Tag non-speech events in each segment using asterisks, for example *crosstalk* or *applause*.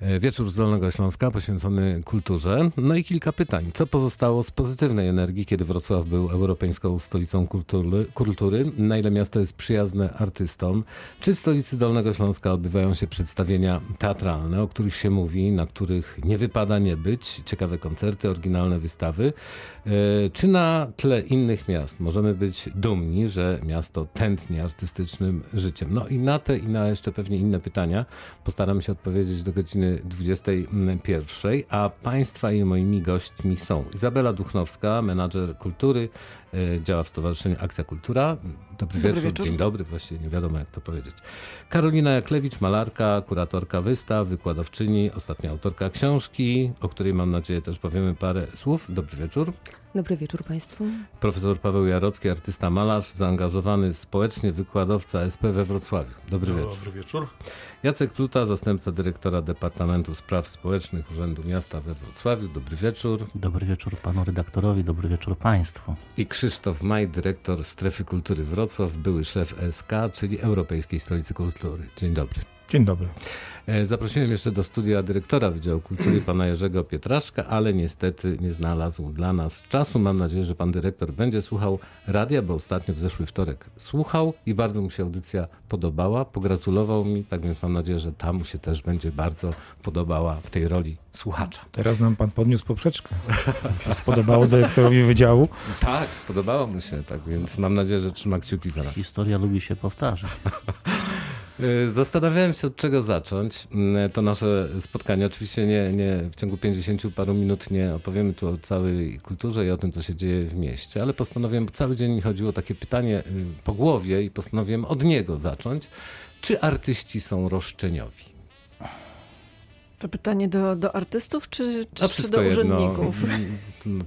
E, wieczór z Dolnego Śląska poświęcony kulturze. No i kilka pytań. Co pozostało z pozytywnej energii, kiedy Wrocław był europejską stolicą kultury? kultury? Na ile miasto jest przyjazne artystom? Czy w stolicy Dolnego Śląska odbywają się przedstawienia teatralne, o których się mówi, na których nie wypada nie być? Ciekawe koncerty, oryginalne wystawy. E, czy na tle innych miast możemy być dumni, że miasto tętni artystycznym życiem? No i na te i na jeszcze pewnie inne pytania postaram się odpowiedzieć do godziny 21, a Państwa i moimi gośćmi są Izabela Duchnowska, menadżer kultury, działa w Stowarzyszeniu Akcja Kultura. Dobry, Dobry wieczór, wieczór, dzień dobry, właściwie nie wiadomo jak to powiedzieć. Karolina Jaklewicz, malarka, kuratorka wystaw, wykładowczyni, ostatnia autorka książki, o której mam nadzieję też powiemy parę słów. Dobry wieczór. Dobry wieczór Państwu. Profesor Paweł Jarocki, artysta malarz, zaangażowany społecznie, wykładowca SP we Wrocławiu. Dobry wieczór. Dobry wieczór. Jacek Pluta, zastępca dyrektora Departamentu Spraw Społecznych Urzędu Miasta we Wrocławiu. Dobry wieczór. Dobry wieczór panu redaktorowi, dobry wieczór państwu. I Krzysztof Maj, dyrektor Strefy Kultury Wrocław, były szef SK, czyli Europejskiej Stolicy Kultury. Dzień dobry. Dzień dobry. E, zaprosiłem jeszcze do studia dyrektora Wydziału Kultury, pana Jerzego Pietraszka, ale niestety nie znalazł dla nas czasu. Mam nadzieję, że pan dyrektor będzie słuchał radia, bo ostatnio w zeszły wtorek słuchał i bardzo mu się audycja podobała. Pogratulował mi, tak więc mam nadzieję, że ta mu się też będzie bardzo podobała w tej roli słuchacza. Teraz nam pan podniósł poprzeczkę. Spodobało dyrektorowi wydziału? Tak, spodobało mu się, tak więc mam nadzieję, że trzyma kciuki za nas. Historia lubi się powtarzać. Y, zastanawiałem się, od czego zacząć mm, to nasze spotkanie. Oczywiście nie, nie w ciągu 50 paru minut nie opowiemy tu o całej kulturze i o tym, co się dzieje w mieście, ale postanowiłem, bo cały dzień mi chodziło takie pytanie y, po głowie i postanowiłem od niego zacząć. Czy artyści są roszczeniowi? To pytanie do, do artystów czy, czy, czy do urzędników? No,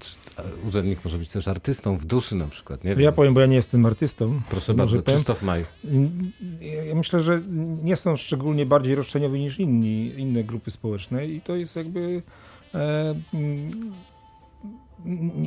urzędnik może być też artystą w duszy na przykład. Nie ja powiem, bo ja nie jestem artystą. Proszę bardzo, powiem. Krzysztof Maj. Ja myślę, że nie są szczególnie bardziej roszczeniowi niż inni, inne grupy społeczne i to jest jakby...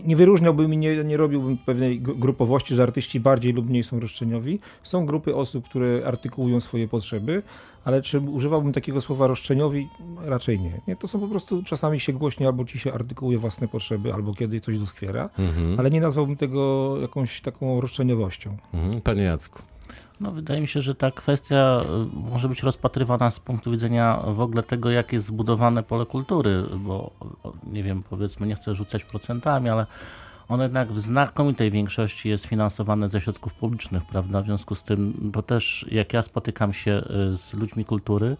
Nie wyróżniałbym i nie, nie robiłbym pewnej grupowości, że artyści bardziej lub mniej są roszczeniowi. Są grupy osób, które artykułują swoje potrzeby, ale czy używałbym takiego słowa roszczeniowi? Raczej nie. nie. To są po prostu czasami się głośniej, albo ci się artykułuje własne potrzeby, albo kiedy coś doskwiera, mhm. ale nie nazwałbym tego jakąś taką roszczeniowością. Mhm. Panie Jacku. No, wydaje mi się, że ta kwestia y, może być rozpatrywana z punktu widzenia w ogóle tego, jak jest zbudowane pole kultury, bo nie wiem, powiedzmy, nie chcę rzucać procentami, ale ono jednak w znakomitej większości jest finansowane ze środków publicznych, prawda? W związku z tym, bo też jak ja spotykam się y, z ludźmi kultury,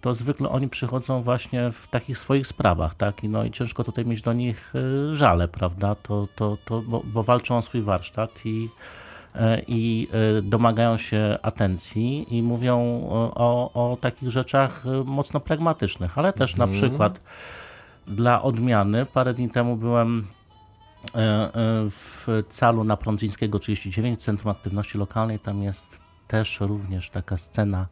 to zwykle oni przychodzą właśnie w takich swoich sprawach, tak? I, no, i ciężko tutaj mieć do nich y, żale, prawda? To, to, to, bo, bo walczą o swój warsztat i i e, domagają się atencji i mówią o, o takich rzeczach e, mocno pragmatycznych, ale też na mhm. przykład dla odmiany parę dni temu byłem w calu na Prądzyńskiego 39, Centrum Aktywności Lokalnej. Tam jest też również taka scena,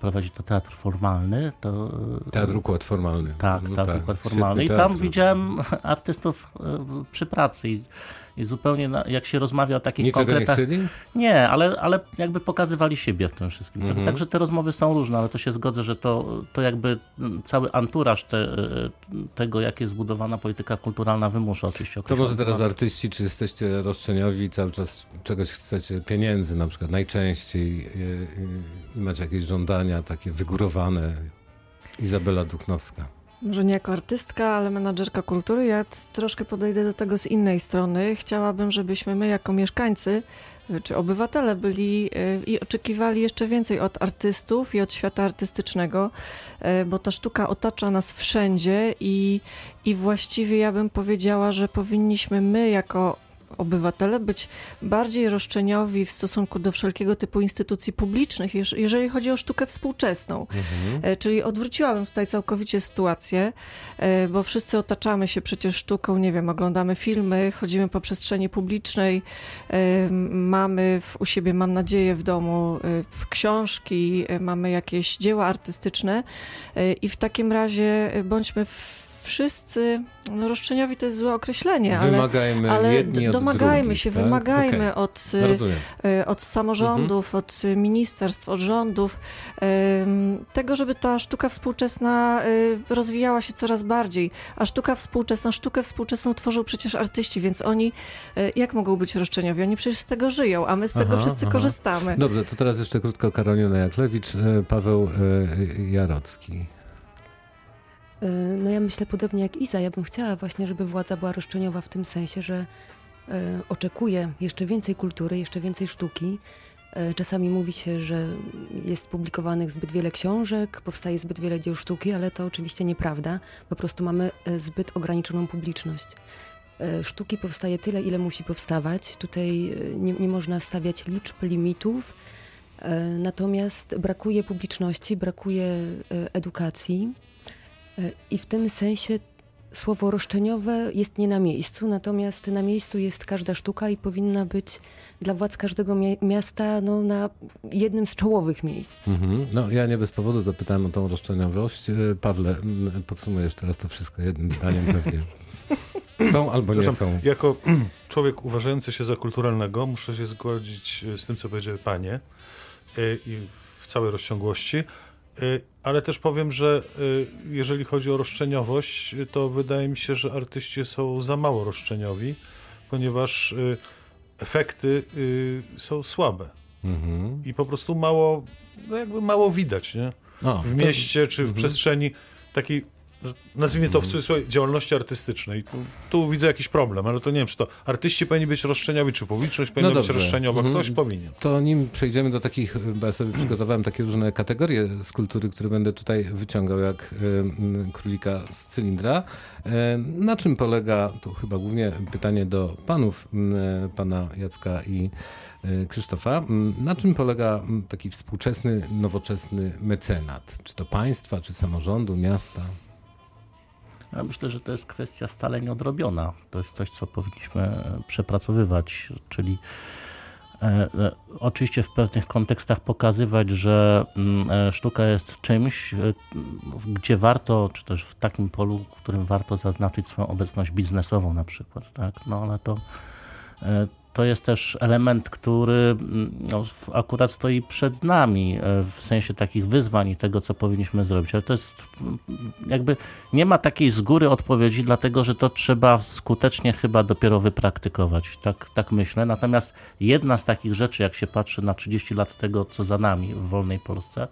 prowadzi to teatr formalny. To, teatr układ formalny. Tak, no teatr tak, układ formalny. I tam widziałem artystów przy pracy. I i zupełnie na, jak się rozmawia o takich Niczego konkretach... nie chcieli? Nie, ale, ale jakby pokazywali siebie w tym wszystkim. Tak, mhm. Także te rozmowy są różne, ale to się zgodzę, że to, to jakby cały anturaż te, tego, jak jest zbudowana polityka kulturalna wymusza oczywiście To może teraz artyści, czy jesteście roszczeniowi cały czas czegoś chcecie, pieniędzy na przykład najczęściej i, i, i macie jakieś żądania takie wygórowane. Izabela Duchnowska. Może nie jako artystka, ale menadżerka kultury. Ja troszkę podejdę do tego z innej strony. Chciałabym, żebyśmy my, jako mieszkańcy czy obywatele, byli y, i oczekiwali jeszcze więcej od artystów i od świata artystycznego, y, bo ta sztuka otacza nas wszędzie i, i właściwie ja bym powiedziała, że powinniśmy my, jako obywatele być bardziej roszczeniowi w stosunku do wszelkiego typu instytucji publicznych, jeżeli chodzi o sztukę współczesną. Mhm. E, czyli odwróciłabym tutaj całkowicie sytuację, e, bo wszyscy otaczamy się przecież sztuką, nie wiem, oglądamy filmy, chodzimy po przestrzeni publicznej, e, mamy u siebie, mam nadzieję, w domu książki, mamy jakieś dzieła artystyczne i w takim razie bądźmy w wszyscy, no roszczeniowi to jest złe określenie, ale, Wymagajmy ale od domagajmy drugich, się, tak? wymagajmy Okej, od, Rozumiem. y, od samorządów, od y, ministerstw, od rządów tego, żeby ta sztuka współczesna y, rozwijała się coraz bardziej. A sztuka współczesna, sztukę współczesną tworzą przecież artyści, więc oni y, jak mogą być roszczeniowi? Oni przecież z tego żyją, a my z tego Aha, wszyscy aha. korzystamy. Dobrze, to teraz jeszcze krótko Karolina Jaklewicz, Paweł Jarocki. Y, No ja myślę podobnie jak Iza. Ja bym chciała właśnie, żeby władza była roszczeniowa w tym sensie, że y, oczekuje jeszcze więcej kultury, jeszcze więcej sztuki. Y, Czasami mówi się, że jest publikowanych zbyt wiele książek, powstaje zbyt wiele dzieł sztuki, ale to oczywiście nieprawda. Po prostu mamy zbyt ograniczoną publiczność. Sztuki powstaje tyle, ile musi powstawać. Tutaj nie, nie można stawiać liczb, limitów. Natomiast brakuje publiczności, brakuje edukacji. E, I w tym sensie słowo roszczeniowe jest nie na miejscu, natomiast na miejscu jest każda sztuka i powinna być dla władz każdego mia- miasta no, na jednym z czołowych miejsc. Mhm. No, ja nie bez powodu zapytałem o tą roszczeniowość. E, Pawle, podsumujesz teraz to wszystko jednym zdaniem pewnie. *laughs* Są albo nie są. Jako *clears throat* człowiek uważający się za kulturalnego, muszę się zgodzić e, z tym, co powiedziały panie i w całej rozciągłości. E, Ale też powiem, że e, jeżeli chodzi o roszczeniowość, to wydaje mi się, że artyści są za mało roszczeniowi, ponieważ e, efekty są słabe Mhm. i po prostu mało, no jakby mało widać, nie? O, w to- mieście czy w Mhm. przestrzeni takiej, nazwijmy to w cudzysłowie, działalności artystycznej. Tu, tu widzę jakiś problem, ale to nie wiem, czy to artyści powinni być roszczeniowi, czy publiczność powinna No być roszczeniowa. Mhm. Ktoś powinien. To nim przejdziemy do takich, bo ja sobie przygotowałem takie różne kategorie z kultury, które będę tutaj wyciągał jak y, y, królika z cylindra. Y, na czym polega, to chyba głównie pytanie do panów, y, pana Jacka i y, Krzysztofa, y, na czym polega taki współczesny, nowoczesny mecenat? Czy to państwa, czy samorządu, miasta? Ja myślę, że to jest kwestia stale nieodrobiona. To jest coś, co powinniśmy e, przepracowywać, czyli e, e, oczywiście w pewnych kontekstach pokazywać, że mm, sztuka jest czymś, gdzie warto, czy też w takim polu, w którym warto zaznaczyć swoją obecność biznesową na przykład, tak? No ale to to jest też element, który mm, no, w- akurat stoi przed nami e, w sensie takich wyzwań i tego, co powinniśmy zrobić. Ale to jest mm, jakby nie ma takiej z góry odpowiedzi, dlatego że to trzeba skutecznie chyba dopiero wypraktykować. Tak, tak myślę. Natomiast jedna z takich rzeczy, jak się patrzy na 30 lat tego, co za nami w wolnej Polsce,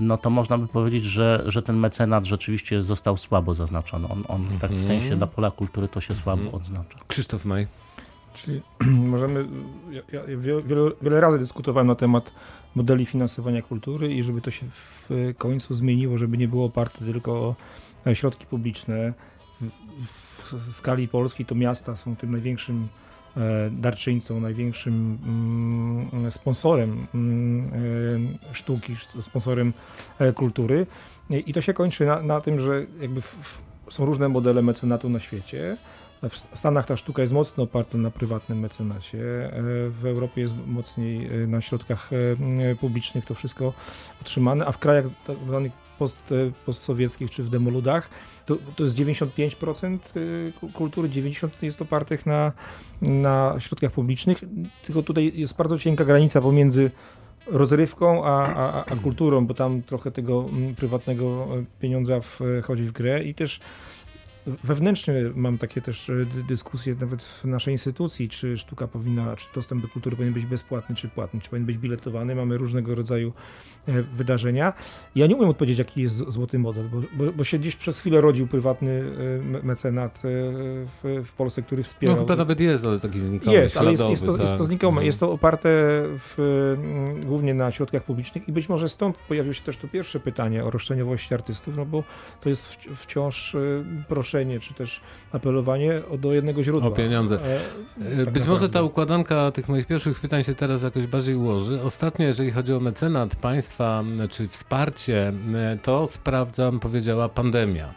no to można by powiedzieć, że, że ten mecenat rzeczywiście został słabo zaznaczony. On, on w takim Mhm. sensie dla pola kultury to się słabo odznacza. Krzysztof Maj. Czyli *clears throat* możemy, ja, ja wiele, wiele, razy dyskutowałem na temat modeli finansowania kultury i żeby to się w końcu zmieniło, żeby nie było oparte tylko o e, środki publiczne. W, w skali polskiej to miasta są tym największym e, darczyńcą, największym mm, sponsorem mm, e, sztuki, sz- sponsorem e, kultury. I to się kończy na, na tym, że jakby w, są różne modele mecenatu na świecie. W Stanach ta sztuka jest mocno oparta na prywatnym mecenacie. e, W Europie jest mocniej e, na środkach e, publicznych to wszystko utrzymane, a w krajach tak zwanych post, e, postsowieckich czy w demoludach to, to jest 95% e, ku- kultury, 90% jest opartych na, na środkach publicznych. Tylko tutaj jest bardzo cienka granica pomiędzy rozrywką a, a, a kulturą, bo tam trochę tego prywatnego pieniądza wchodzi w grę i też wewnętrznie mam takie też e, dy- dyskusje nawet w naszej instytucji, czy sztuka powinna, czy dostęp do kultury powinien być bezpłatny, czy płatny, czy powinien być biletowany. Mamy różnego rodzaju e, wydarzenia. Ja nie umiem odpowiedzieć, jaki jest złoty model, bo, bo, bo się gdzieś przez chwilę rodził prywatny e, me- mecenat w, w Polsce, który No wspierał. chyba nawet jest, ale taki znikomy, Jest, ale jest, jest, to, jest to tak. znikome. Mhm. Jest to oparte w, mm, głównie na środkach publicznych i być może stąd pojawiło się też to pierwsze pytanie o roszczeniowości artystów, no bo to jest wci- wciąż y, czy też apelowanie do jednego źródła. O pieniądze. E, E, tak Być może ta układanka tych moich pierwszych pytań się teraz jakoś bardziej ułoży. Ostatnio, jeżeli chodzi o mecenat państwa czy wsparcie, m, to sprawdzam, powiedziała pandemia.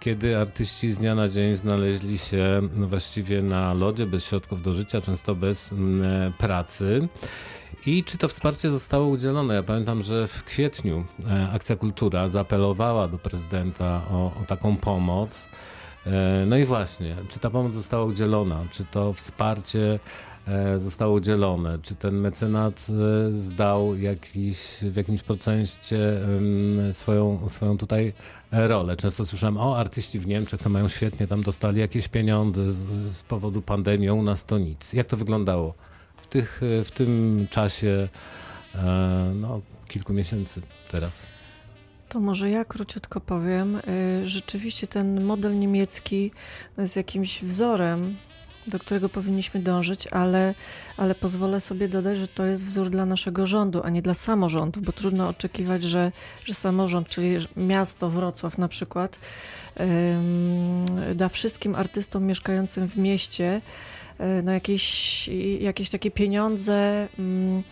Kiedy artyści z dnia na dzień znaleźli się właściwie na lodzie, bez środków do życia, często bez m, pracy. I czy to wsparcie zostało udzielone? Ja pamiętam, że w kwietniu e, Akcja Kultura zaapelowała do prezydenta o, o taką pomoc. E, no i właśnie, czy ta pomoc została udzielona? Czy to wsparcie e, zostało udzielone? Czy ten mecenat zdał jakiś, w jakimś procencie swoją, swoją tutaj rolę? Często słyszałem, o artyści w Niemczech to mają świetnie, tam dostali jakieś pieniądze z, z powodu pandemii, u nas to nic. Jak to wyglądało tych, e, w tym czasie e, no, kilku miesięcy teraz? To może ja króciutko powiem. Y, Rzeczywiście ten model niemiecki jest jakimś wzorem, do którego powinniśmy dążyć, ale, ale pozwolę sobie dodać, że to jest wzór dla naszego rządu, a nie dla samorządów, bo trudno oczekiwać, że, że samorząd, czyli miasto Wrocław na przykład, da wszystkim artystom mieszkającym w mieście no jakieś, jakieś takie pieniądze. ym,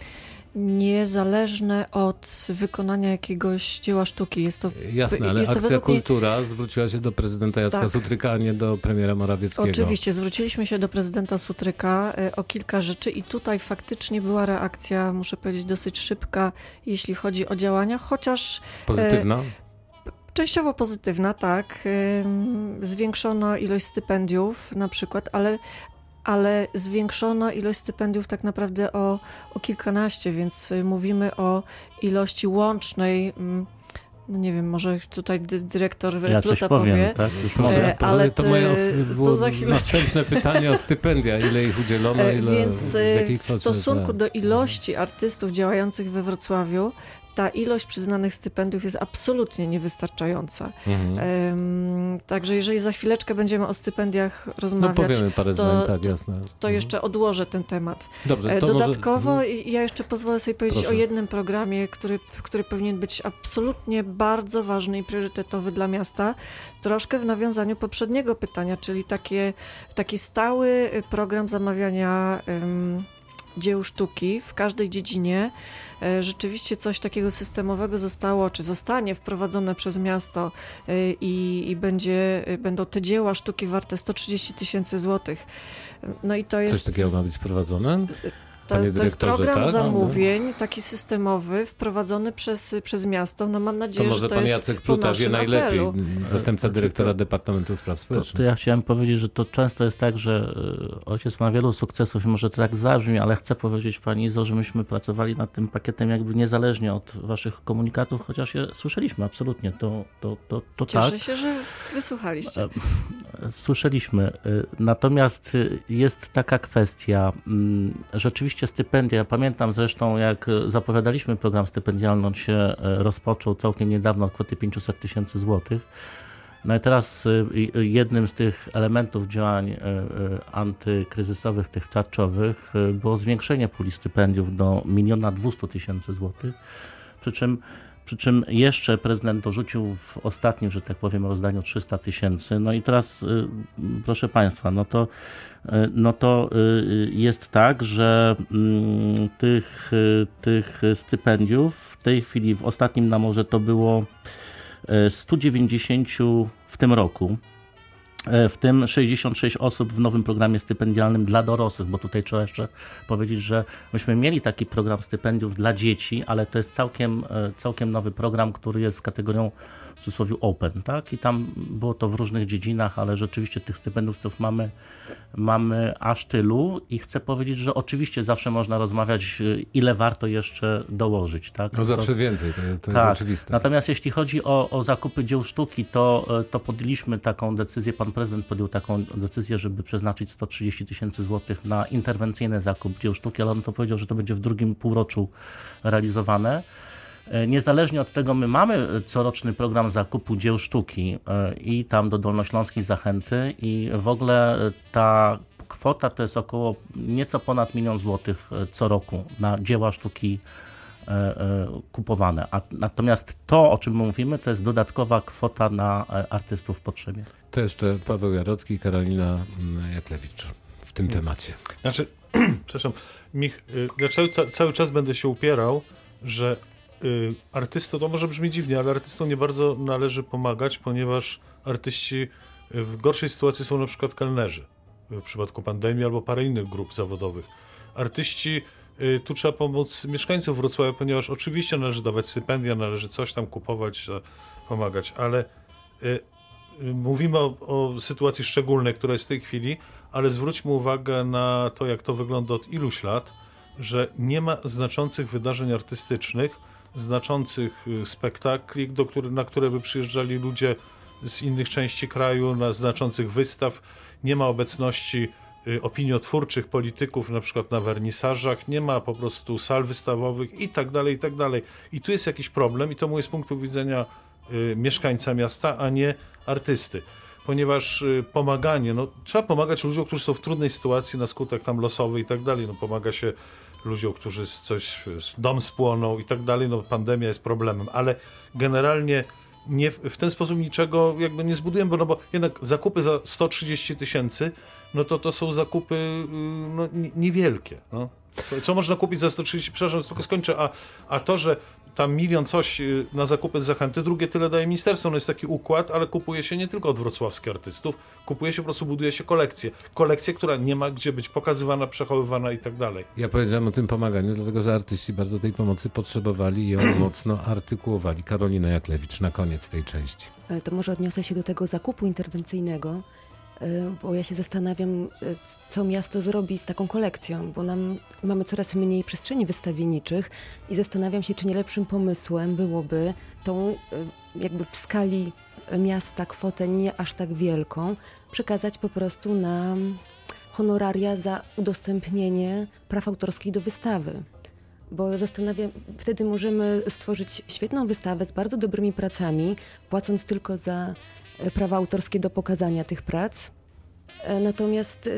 niezależne od wykonania jakiegoś dzieła sztuki. Jest to Jasne, ale Akcja mnie- Kultura zwróciła się do prezydenta Jacka Tak. Sutryka, a nie do premiera Morawieckiego. Oczywiście, zwróciliśmy się do prezydenta Sutryka e, o kilka rzeczy i tutaj faktycznie była reakcja, muszę powiedzieć, dosyć szybka, jeśli chodzi o działania, chociaż Pozytywna? częściowo pozytywna, tak. Zwiększono ilość stypendiów na przykład, ale, ale zwiększono ilość stypendiów tak naprawdę o, o kilkanaście, więc y, mówimy o ilości łącznej. mm, No nie wiem, może tutaj dy- dyrektor Ja coś Pluta powiem, powie. tak? Już Może, mogę. Ale to moje to było za chwileczkę. następne *laughs* pytanie o stypendia. Ile ich udzielono, E, ile, Więc w jakiej w stosunku tak. do ilości artystów działających we Wrocławiu, ta ilość przyznanych stypendiów jest absolutnie niewystarczająca. Mhm. Em, Także jeżeli za chwileczkę będziemy o stypendiach No rozmawiać, powiemy parę to- zdań, tak, jasne. to Mhm. jeszcze odłożę ten temat. Dobrze, E, to Dodatkowo może... i- ja jeszcze pozwolę sobie powiedzieć Proszę. o jednym programie, który, który powinien być absolutnie bardzo ważny i priorytetowy dla miasta. Troszkę w nawiązaniu poprzedniego pytania, czyli takie, taki stały program zamawiania ym, dzieł sztuki w każdej dziedzinie. E, Rzeczywiście coś takiego systemowego zostało, czy zostanie wprowadzone przez miasto y, i, i będzie, y, będą te dzieła sztuki warte 130 tysięcy złotych. No i to Coś jest... takiego ma być prowadzone? To, to jest program tak? zamówień, taki systemowy, wprowadzony przez, przez miasto. No mam To nadzieję, może że to pan jest Jacek Pluta wie najlepiej, apelu. zastępca Znaczy, dyrektora to- Departamentu Spraw To, Społecznych. to ja chciałem powiedzieć, że to często jest tak, że y, ojciec ma wielu sukcesów i może to tak zabrzmi, ale chcę powiedzieć pani Izo, że myśmy pracowali nad tym pakietem jakby niezależnie od waszych komunikatów, chociaż je słyszeliśmy absolutnie, to, to, to, to Cieszę tak. się, że wysłuchaliście. Słyszeliśmy. Y, Natomiast y, jest taka kwestia, mm, rzeczywiście stypendia, pamiętam zresztą jak y, zapowiadaliśmy program stypendialny, on się y, rozpoczął całkiem niedawno od kwoty 500 tysięcy złotych. No i teraz y, jednym z tych elementów działań antykryzysowych, tych tarczowych było zwiększenie puli stypendiów do miliona 200 tysięcy złotych. Przy czym przy czym jeszcze prezydent dorzucił w ostatnim, że tak powiem, rozdaniu 300 tysięcy. No i teraz, y, proszę Państwa, no to, y, no to y, jest tak, że mm, tych, tych stypendiów w tej chwili, w ostatnim na morze to było y, 190 w tym roku. E, W tym 66 osób w nowym programie stypendialnym dla dorosłych, bo tutaj trzeba jeszcze powiedzieć, że myśmy mieli taki program stypendiów dla dzieci, ale to jest całkiem, e, całkiem nowy program, który jest z kategorią w cudzysłowie open, tak? I tam było to w różnych dziedzinach, ale rzeczywiście tych stypendiów mamy, mamy aż tylu i chcę powiedzieć, że oczywiście zawsze można rozmawiać, e, ile warto jeszcze dołożyć, tak? No To- zawsze więcej, to, to jest tak. oczywiste. Natomiast jeśli chodzi o, o zakupy dzieł sztuki, to, e, to podjęliśmy taką decyzję, pan prezydent podjął taką decyzję, żeby przeznaczyć 130 tysięcy złotych na interwencyjny zakup dzieł sztuki, ale on to powiedział, że to będzie w drugim półroczu realizowane. E, Niezależnie od tego, my mamy coroczny program zakupu dzieł sztuki e, i tam do Dolnośląskiej Zachęty i w ogóle e, ta kwota to jest około nieco ponad milion złotych e, co roku na dzieła sztuki e, e, kupowane. A natomiast to, o czym mówimy, to jest dodatkowa kwota na e, artystów w potrzebie. To jeszcze Paweł Jarocki i Karolina mm, Jaklewicz w tym temacie. Znaczy, *clears throat* przepraszam, Mich, y, ja cały, ca- cały czas będę się upierał, że y, artystom, to może brzmi dziwnie, ale artystom nie bardzo należy pomagać, ponieważ artyści w gorszej sytuacji są na przykład kelnerzy w przypadku pandemii albo parę innych grup zawodowych. Artyści y, tu trzeba pomóc mieszkańcom Wrocławia, ponieważ oczywiście należy dawać stypendia, należy coś tam kupować, pomagać, ale y, mówimy o, o sytuacji szczególnej, która jest w tej chwili, ale zwróćmy uwagę na to, jak to wygląda od iluś lat, że nie ma znaczących wydarzeń artystycznych, znaczących spektakli, do który, na które by przyjeżdżali ludzie z innych części kraju, na znaczących wystaw. Nie ma obecności y, opiniotwórczych polityków, na przykład na wernisażach, nie ma po prostu sal wystawowych i tak dalej, i tak dalej. I tu jest jakiś problem i to mój z punktu widzenia y, mieszkańca miasta, a nie artysty. Ponieważ y, pomaganie, no trzeba pomagać ludziom, którzy są w trudnej sytuacji na skutek tam losowy i tak dalej. No pomaga się ludziom, którzy coś, dom spłonął i tak dalej. No pandemia jest problemem, ale generalnie nie, w ten sposób niczego jakby nie zbudujemy, bo, no bo jednak zakupy za 130 tysięcy, no to to są zakupy y, no, niewielkie. No. Co można kupić za 130, przepraszam, tylko skończę, a, a to, że tam milion coś y, na zakupy z zachęty, drugie tyle daje ministerstwo. No jest taki układ, ale kupuje się nie tylko od wrocławskich artystów, kupuje się po prostu, buduje się kolekcję. Kolekcję, która nie ma gdzie być pokazywana, przechowywana i tak dalej. Ja powiedziałem o tym pomaganiu, dlatego że artyści bardzo tej pomocy potrzebowali i ją *clears throat* mocno artykułowali. Karolina Jaklewicz na koniec tej części. E, to może odniosę się do tego zakupu interwencyjnego. Y, bo ja się zastanawiam, y, co miasto zrobi z taką kolekcją, bo nam mamy coraz mniej przestrzeni wystawienniczych i zastanawiam się, czy nie lepszym pomysłem byłoby tą y, jakby w skali miasta kwotę nie aż tak wielką przekazać po prostu na honoraria za udostępnienie praw autorskich do wystawy. Bo zastanawiam, wtedy możemy stworzyć świetną wystawę z bardzo dobrymi pracami, płacąc tylko za prawa autorskie do pokazania tych prac. E, natomiast e,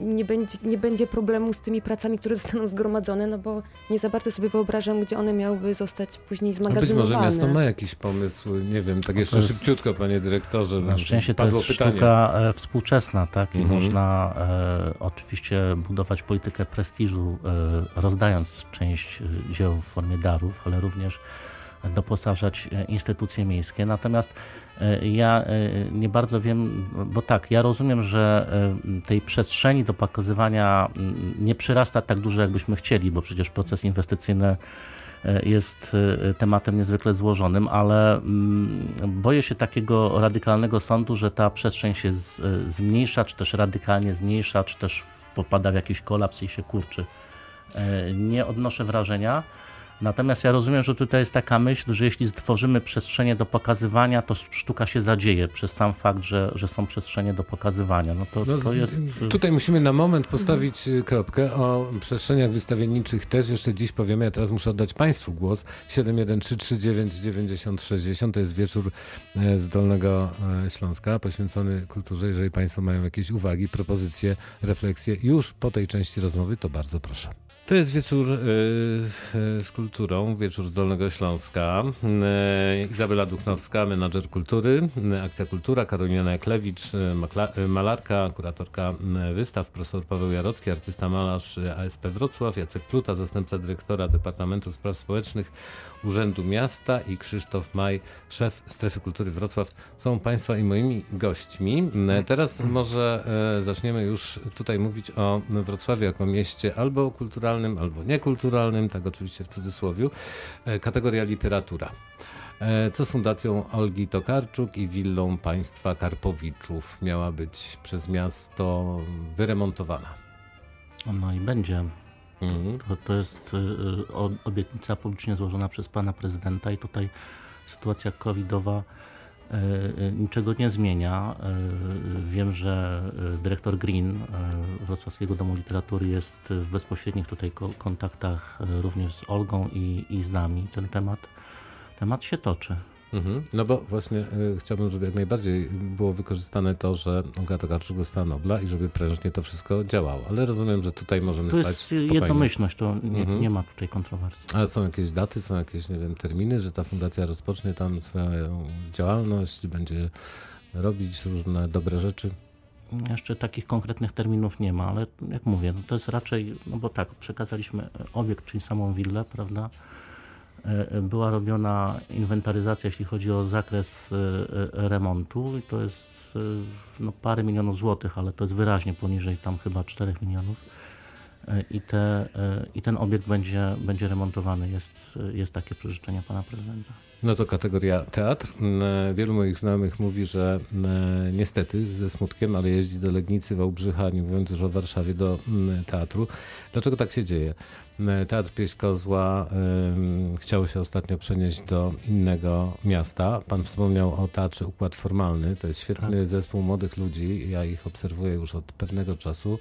nie będzie, nie będzie problemu z tymi pracami, które zostaną zgromadzone, no bo nie za bardzo sobie wyobrażam, gdzie one miałyby zostać później zmagazynowane. No być może miasto ma jakiś pomysł, nie wiem, tak jeszcze jest, szybciutko, panie dyrektorze. Na szczęście to jest pytanie. sztuka e, współczesna, tak? I mhm. można e, oczywiście budować politykę prestiżu, e, rozdając część dzieł w formie darów, ale również doposażać instytucje miejskie. Natomiast E, ja e, nie bardzo wiem, bo tak, ja rozumiem, że e, tej przestrzeni do pokazywania nie przyrasta tak dużo, jakbyśmy chcieli, bo przecież proces inwestycyjny jest tematem niezwykle złożonym, ale boję się takiego radykalnego sądu, że ta przestrzeń się zmniejsza, czy też radykalnie zmniejsza, czy też popada w jakiś kolaps i się kurczy. Nie odnoszę wrażenia. Natomiast ja rozumiem, że tutaj jest taka myśl, że jeśli stworzymy przestrzenie do pokazywania, to sztuka się zadzieje przez sam fakt, że, że są przestrzenie do pokazywania. No to, no, to jest... Tutaj musimy na moment postawić y, kropkę. O przestrzeniach wystawienniczych też jeszcze dziś powiemy. Ja teraz muszę oddać Państwu głos. 713399060 to jest wieczór e, z Dolnego e, Śląska poświęcony kulturze. Jeżeli Państwo mają jakieś uwagi, propozycje, refleksje już po tej części rozmowy, to bardzo proszę. To jest wieczór y, y, z kulturą, wieczór z Dolnego Śląska. Y, Izabela Duchnowska, menadżer kultury, Akcja Kultura, Karolina Jaklewicz, malarka, kuratorka wystaw, profesor Paweł Jarocki, artysta malarz ASP Wrocław, Jacek Pluta, zastępca dyrektora Departamentu Spraw Społecznych Urzędu Miasta i Krzysztof Maj, szef Strefy Kultury Wrocław są Państwa i moimi gośćmi. Teraz może zaczniemy już tutaj mówić o Wrocławiu jako mieście albo kulturalnym, albo niekulturalnym, tak oczywiście w cudzysłowie, e, kategoria literatura. E, co z Fundacją Olgi Tokarczuk i willą państwa Karpowiczów miała być przez miasto wyremontowana? No i będzie. Mhm. To, to jest y, obietnica publicznie złożona przez pana prezydenta i tutaj sytuacja covidowa e, niczego nie zmienia. Wiem, że dyrektor Green Wrocławskiego Domu Literatury jest w bezpośrednich tutaj kontaktach również z Olgą i, i z nami. Ten temat, temat się toczy. Mhm. No bo właśnie y, chciałbym, żeby jak najbardziej było wykorzystane to, że Olga Tokarczuk dostała Nobla i żeby prężnie to wszystko działało. Ale rozumiem, że tutaj możemy to spać jest spokojnie. jednomyślność, to nie, mhm. nie, ma tutaj kontrowersji. Ale są jakieś daty, są jakieś, nie wiem, terminy, że ta fundacja rozpocznie tam swoją działalność, będzie robić różne dobre rzeczy? Jeszcze takich konkretnych terminów nie ma, ale jak mówię, no to jest raczej, no bo tak, przekazaliśmy obiekt, czyli samą willę, prawda? E, była robiona inwentaryzacja, jeśli chodzi o zakres e, e, remontu i to jest no, parę milionów złotych, ale to jest wyraźnie poniżej tam chyba 4 milionów. e, i, te, e, i ten obiekt będzie, będzie remontowany. Jest, jest takie przyżyczenie pana prezydenta. No to kategoria teatr. Mm, Wielu moich znajomych mówi, że mm, niestety ze smutkiem, ale jeździ do Legnicy, Wałbrzycha, nie mówiąc już o Warszawie, do mm, teatru. Dlaczego tak się dzieje? Mm, Teatr Pieśń Kozła ym, chciało się ostatnio przenieść do innego miasta. Pan wspomniał o Teatrze Układ Formalny. To jest świetny zespół młodych ludzi. Ja ich obserwuję już od pewnego czasu.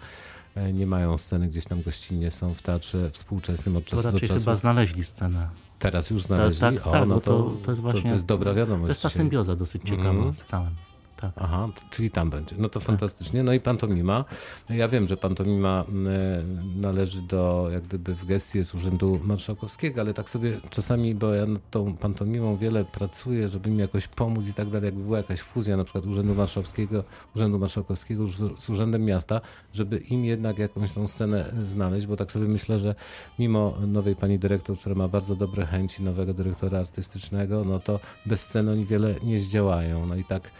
E, Nie mają sceny gdzieś tam gościnnie, są w teatrze współczesnym od To czasu do raczej czasu. chyba znaleźli scenę. Teraz już znaleźli? tak, o, tak, no bo to, to- to jest właśnie- to jest dobra wiadomość. To jest ta symbioza dosyć ciekawa Mhm. z całym. Tak. Aha, czyli tam będzie. No to fantastycznie. No i pantomima. Ja wiem, że pantomima e, należy do, jak gdyby w gestii jest Urzędu Marszałkowskiego, ale tak sobie czasami, bo ja nad tą pantomimą wiele pracuję, żeby mi jakoś pomóc i tak dalej, jakby była jakaś fuzja na przykład Urzędu Marszałkowskiego, Urzędu Marszałkowskiego z, z Urzędem Miasta, żeby im jednak jakąś tą scenę znaleźć, bo tak sobie myślę, że mimo nowej pani dyrektor, która ma bardzo dobre chęci, nowego dyrektora artystycznego, no to bez sceny oni wiele nie zdziałają. No i tak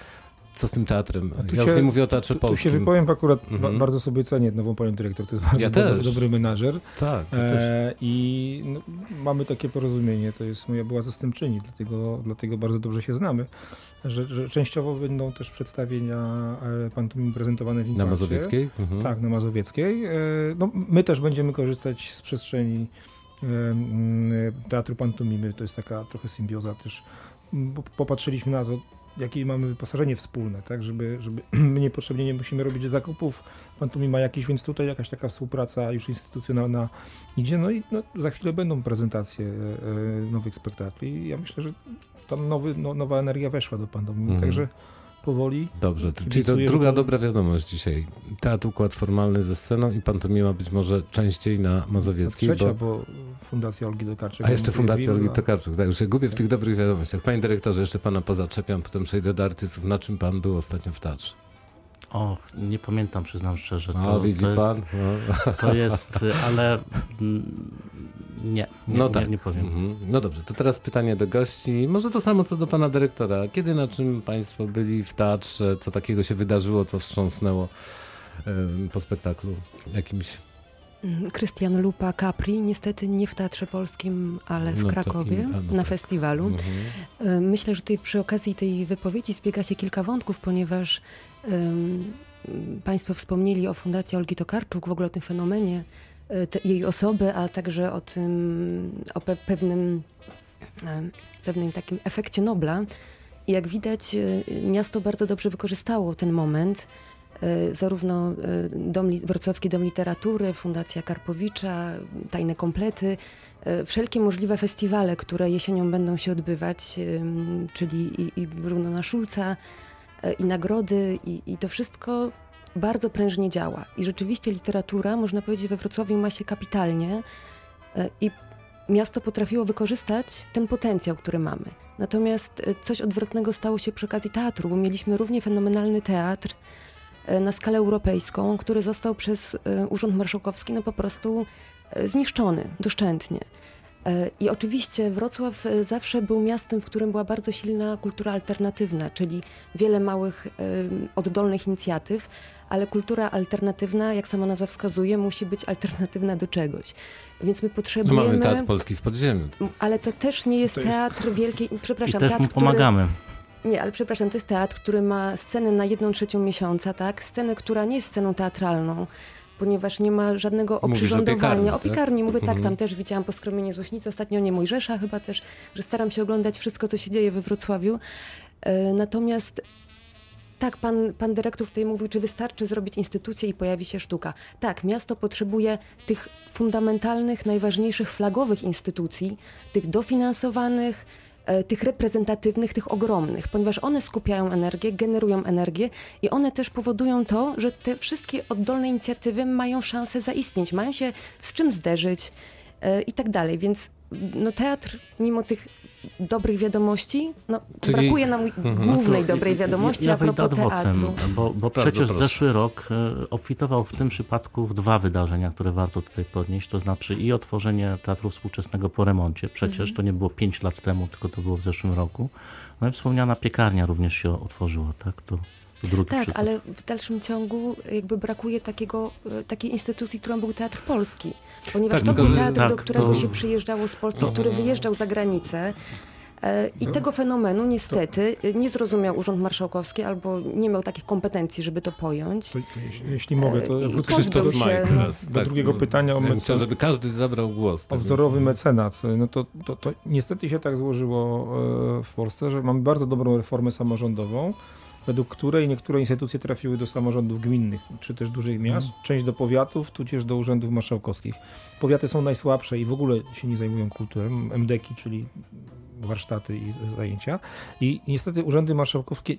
co z tym teatrem? Tu Ja już się- nie mówię o teatrze Tu, tu polskim. się wypowiem, akurat ba- Mhm. bardzo sobie cenię nową panią dyrektor, to jest bardzo Ja dobry, dobry menadżer. Tak, też. E, I no, mamy takie porozumienie, to jest moja była zastępczyni, dlatego, dlatego bardzo dobrze się znamy, że, że częściowo będą też przedstawienia e, pantomim prezentowane w Na. Mazowieckiej? Mhm. Tak, na Mazowieckiej. E, No, my też będziemy korzystać z przestrzeni e, mm, Teatru Pantomimy. To jest taka trochę symbioza też. Popatrzyliśmy na to, jakie mamy wyposażenie wspólne, tak, żeby, żeby *clears throat* my niepotrzebnie nie musimy robić zakupów. Pantomima ma jakiś, więc tutaj jakaś taka współpraca już instytucjonalna idzie. No i no, za chwilę będą prezentacje e, nowych spektakli. Ja myślę, że tam nowy, no, nowa energia weszła do pantomimy, Mhm. także powoli Dobrze, czyli to druga dobra wiadomość dzisiaj. Teatr układ formalny ze sceną i pantomima być może częściej na Mazowieckiej. trzecia, Bo... bo Fundacja Olgi Tokarczuk. A jeszcze Fundacja Olgi Wilna. Tokarczuk. Tak, już się gubię w tych dobrych wiadomościach. Panie dyrektorze, jeszcze pana pozaczepiam, potem przejdę do artystów. Na czym pan był ostatnio w teatrze? O, nie pamiętam, przyznam szczerze. A, To, widzi to jest, pan? No. To jest, ale mm, nie, nie, no nie, tak. nie powiem. Mhm. No dobrze, to teraz pytanie do gości. Może to samo co do pana dyrektora. Kiedy na czym państwo byli w teatrze? Co takiego się wydarzyło, co wstrząsnęło po spektaklu jakimś? Krystian Lupa Capri, niestety nie w Teatrze Polskim, ale w No Krakowie, a, no na tak. festiwalu. Mhm. Myślę, że tutaj przy okazji tej wypowiedzi zbiega się kilka wątków, ponieważ Państwo wspomnieli o Fundacji Olgi Tokarczuk, w ogóle o tym fenomenie e, te, jej osoby, a także o tym, o pe, pewnym, em, pewnym takim efekcie Nobla. I jak widać, e, miasto bardzo dobrze wykorzystało ten moment. E, Zarówno e, Dom, Wrocławski Dom Literatury, Fundacja Karpowicza, Tajne Komplety, e, wszelkie możliwe festiwale, które jesienią będą się odbywać, czyli i, i Brunona Szulca, e, i nagrody, i, i to wszystko bardzo prężnie działa. I rzeczywiście literatura, można powiedzieć, we Wrocławiu ma się kapitalnie e, i miasto potrafiło wykorzystać ten potencjał, który mamy. Natomiast e, coś odwrotnego stało się przy okazji teatru, bo mieliśmy równie fenomenalny teatr e, na skalę europejską, który został przez e, Urząd Marszałkowski no po prostu e, zniszczony doszczętnie. E, I oczywiście Wrocław e, zawsze był miastem, w którym była bardzo silna kultura alternatywna, czyli wiele małych, oddolnych inicjatyw, ale kultura alternatywna, jak sama nazwa wskazuje, musi być alternatywna do czegoś. Więc my No potrzebujemy. mamy Teatr Polski w podziemiu. Ale to też nie jest jest- teatr wielkiej. I Przepraszam, też teatr, mu pomagamy. Który, nie, ale przepraszam, to jest teatr, który ma scenę na jedną trzecią miesiąca, tak? Scenę, która nie jest sceną teatralną. Ponieważ nie ma żadnego Mówisz o oprzyrządowania. piekarni, o tak? piekarni, mówię tak, Mhm. tam też widziałam po skromieniu Złośnicy, ostatnio nie Mojżesza chyba też, że staram się oglądać wszystko, co się dzieje we Wrocławiu. E, Natomiast tak, pan, pan dyrektor tutaj mówił, czy wystarczy zrobić instytucję i pojawi się sztuka. Tak, miasto potrzebuje tych fundamentalnych, najważniejszych flagowych instytucji, tych dofinansowanych, tych reprezentatywnych, tych ogromnych, ponieważ one skupiają energię, generują energię i one też powodują to, że te wszystkie oddolne inicjatywy mają szansę zaistnieć, mają się z czym zderzyć e, i tak dalej. Więc no, teatr, mimo tych dobrych wiadomości, no, Czyli- brakuje nam Mhm. głównej To dobrej ja- wiadomości ja a wejdę propos teatru. bo, bo przecież proszę. zeszły rok e, obfitował w tym przypadku w dwa wydarzenia, które warto tutaj podnieść, to znaczy i otworzenie Teatru Współczesnego po remoncie, przecież Mhm. to nie było 5 lat temu, tylko to było w zeszłym roku, no i wspomniana piekarnia również się otworzyła, tak, to Drugi Tak, przykład. ale w dalszym ciągu jakby brakuje takiego, e, takiej instytucji, którą był Teatr Polski. Ponieważ Tak, to tylko, był teatr, tak, do którego to- się przyjeżdżało z Polski, No. który wyjeżdżał za granicę. E, I tego fenomenu niestety e, nie zrozumiał Urząd Marszałkowski albo nie miał takich kompetencji, żeby to pojąć. To, jeśli, jeśli mogę, to E, wrócę się- teraz. do drugiego pytania o ja bym mecen- chciał, żeby każdy zabrał głos. o tak wzorowy więc- mecenat. No to, to, to niestety się tak złożyło w Polsce, że mamy bardzo dobrą reformę samorządową, według której niektóre instytucje trafiły do samorządów gminnych, czy też dużych miast, część do powiatów, tudzież do urzędów marszałkowskich. Powiaty są najsłabsze i w ogóle się nie zajmują kulturą, MDK, czyli warsztaty i zajęcia. I niestety urzędy marszałkowskie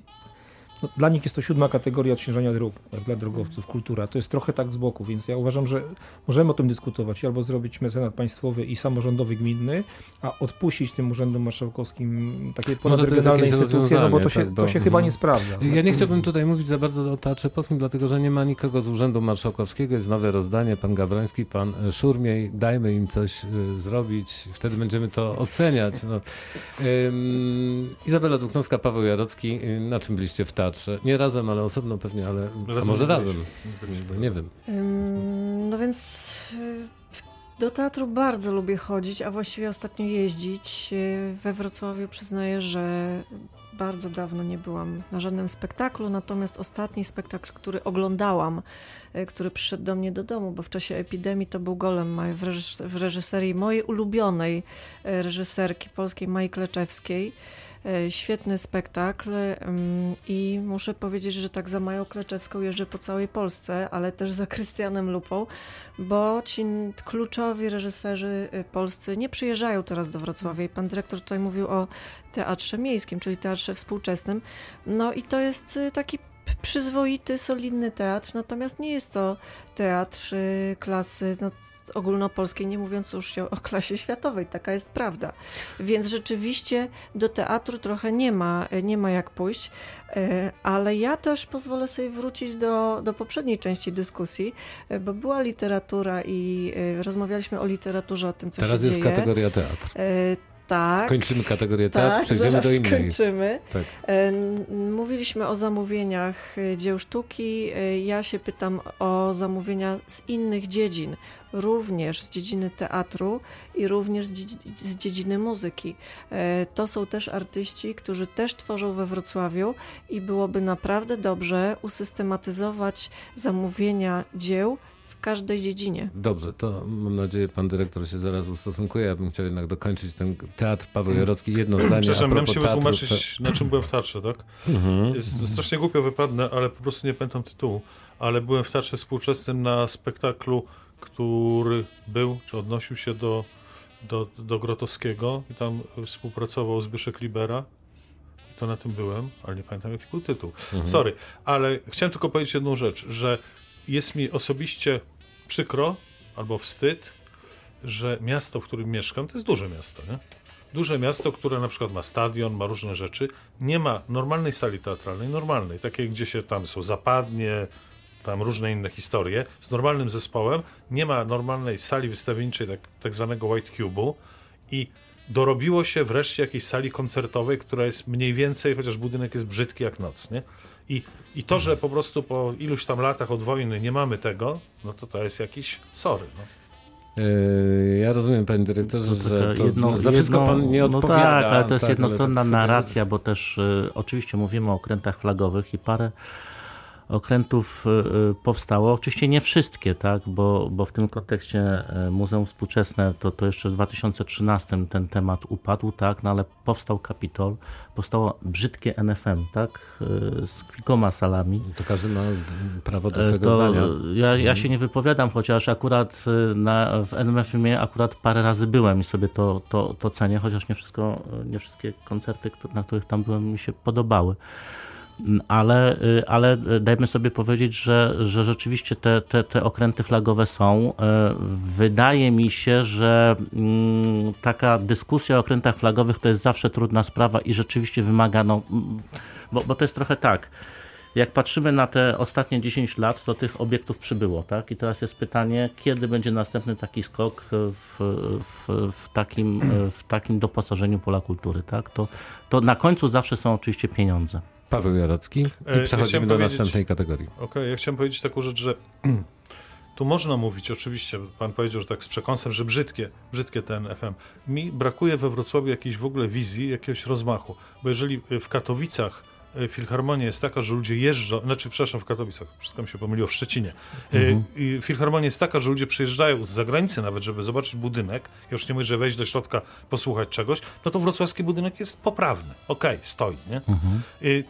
no, dla nich jest to siódma kategoria odciążania dróg, jak dla drogowców, kultura. To jest trochę tak z boku, więc ja uważam, że możemy o tym dyskutować, albo zrobić mecenat państwowy i samorządowy gminny, a odpuścić tym urzędom marszałkowskim takie ponadregionalne instytucje, no bo to się, tak, to bo- się chyba mhm. nie sprawdza. Ja nie chciałbym tutaj mówić za bardzo o Teatrze Polskim, dlatego że nie ma nikogo z Urzędu Marszałkowskiego, jest nowe rozdanie, pan Gawroński, pan Szurmiej, dajmy im coś y, zrobić, wtedy będziemy to oceniać. No. Ym, Izabela Duknowska, Paweł Jarocki, y, na czym byliście w teatrze? Nie razem, ale osobno pewnie, ale Razem może nie razem, byliśmy. nie wiem. Ym, No więc y, do teatru bardzo lubię chodzić, a właściwie ostatnio jeździć. Y, We Wrocławiu przyznaję, że bardzo dawno nie byłam na żadnym spektaklu, natomiast ostatni spektakl, który oglądałam, y, który przyszedł do mnie do domu, bo w czasie epidemii to był Golem Maj w, reżys- w reżyserii mojej ulubionej reżyserki polskiej, Mai Kleczewskiej. E, Świetny spektakl i muszę powiedzieć, że tak za Mają Kleczewską jeżdżę po całej Polsce, ale też za Krystianem Lupą, bo ci kluczowi reżyserzy y, polscy nie przyjeżdżają teraz do Wrocławia i pan dyrektor tutaj mówił o teatrze miejskim, czyli teatrze współczesnym. No i to jest y, taki przyzwoity, solidny teatr, natomiast nie jest to teatr y, klasy no, ogólnopolskiej, nie mówiąc już o, klasie światowej, taka jest prawda. Więc rzeczywiście do teatru trochę nie ma, nie ma jak pójść, e, ale ja też pozwolę sobie wrócić do, do poprzedniej części dyskusji, bo była literatura i rozmawialiśmy o literaturze, o tym, co Teraz się jest dzieje. kategoria teatr. Tak. Kończymy kategorię teatr, tak, przejdziemy do innej. skończymy. Tak. E, Mówiliśmy o zamówieniach e, dzieł sztuki. E, Ja się pytam o zamówienia z innych dziedzin, również z dziedziny teatru i również z, dziedzi- z dziedziny muzyki. To są też artyści, którzy też tworzą we Wrocławiu i byłoby naprawdę dobrze usystematyzować zamówienia dzieł w każdej dziedzinie. Dobrze, to mam nadzieję pan dyrektor się zaraz ustosunkuje. Ja bym chciał jednak dokończyć ten teatr Paweł Jarocki. Jedno zdanie Przepraszam, miałem się teatru, wytłumaczyć, na czym byłem w teatrze, tak? to- Mhm. Jest strasznie głupio wypadnę, ale po prostu nie pamiętam tytułu. Ale byłem w teatrze współczesnym na spektaklu, który był, czy odnosił się do, do, do Grotowskiego i tam współpracował Zbyszek Libera. I to na tym byłem, ale nie pamiętam jaki był tytuł. Mhm. Sorry, ale chciałem tylko powiedzieć jedną rzecz, że jest mi osobiście przykro albo wstyd, że miasto, w którym mieszkam, to jest duże miasto, nie? Duże miasto, które na przykład ma stadion, ma różne rzeczy, nie ma normalnej sali teatralnej, normalnej, takiej, gdzie się tam są zapadnie, tam różne inne historie, z normalnym zespołem, nie ma normalnej sali wystawienniczej, tak, tak zwanego White Cube'u i dorobiło się wreszcie jakiejś sali koncertowej, która jest mniej więcej, chociaż budynek jest brzydki jak noc, nie? I, I to, że po prostu po iluś tam latach od wojny nie mamy tego, no to to jest jakiś sorry. No. Yy, Ja rozumiem, panie dyrektorze, To że taka to jedno- za wszystko jedno- pan nie odpowiada. No tak, ale to jest tak, jednostronna tak narracja, bo też y, oczywiście mówimy o okrętach flagowych i parę okrętów y, y, powstało. Oczywiście nie wszystkie, tak, bo, bo w tym kontekście y, Muzeum Współczesne to, to jeszcze w 2013 ten temat upadł, tak, no ale powstał Kapitol, powstało brzydkie NFM, tak, z kilkoma salami. To każdy ma prawo do swojego To zdania. ja, ja Mhm. się nie wypowiadam, chociaż akurat na, w NMF-ie akurat parę razy byłem i sobie to, to, to cenię, chociaż nie, wszystko, nie wszystkie koncerty, na których tam byłem, mi się podobały. Ale, y, ale dajmy sobie powiedzieć, że, że rzeczywiście te, te, te okręty flagowe są. E, Wydaje mi się, że mm, taka dyskusja o okrętach flagowych to jest zawsze trudna sprawa i rzeczywiście wymaga, no, bo, bo to jest trochę tak jak patrzymy na te ostatnie 10 lat, to tych obiektów przybyło, tak? I teraz jest pytanie, kiedy będzie następny taki skok w, w, w, takim, w takim doposażeniu pola kultury, tak? To, to na końcu zawsze są oczywiście pieniądze. Paweł Jarocki i E, ja przechodzimy chciałem do następnej kategorii. Okej, ja chciałem powiedzieć taką rzecz, że *clears throat* tu można mówić, oczywiście, pan powiedział, że tak z przekąsem, że brzydkie, brzydkie ten FM. Mi brakuje we Wrocławiu jakiejś w ogóle wizji, jakiegoś rozmachu, bo jeżeli w Katowicach y, filharmonia jest taka, że ludzie jeżdżą, znaczy, przepraszam, w Katowicach, wszystko mi się pomyliło, w Szczecinie. Y, i Filharmonia jest taka, że ludzie przyjeżdżają z zagranicy nawet, żeby zobaczyć budynek, ja już nie mówię, że wejść do środka, posłuchać czegoś, no to wrocławski budynek jest poprawny. Okej, stoi, nie? Y,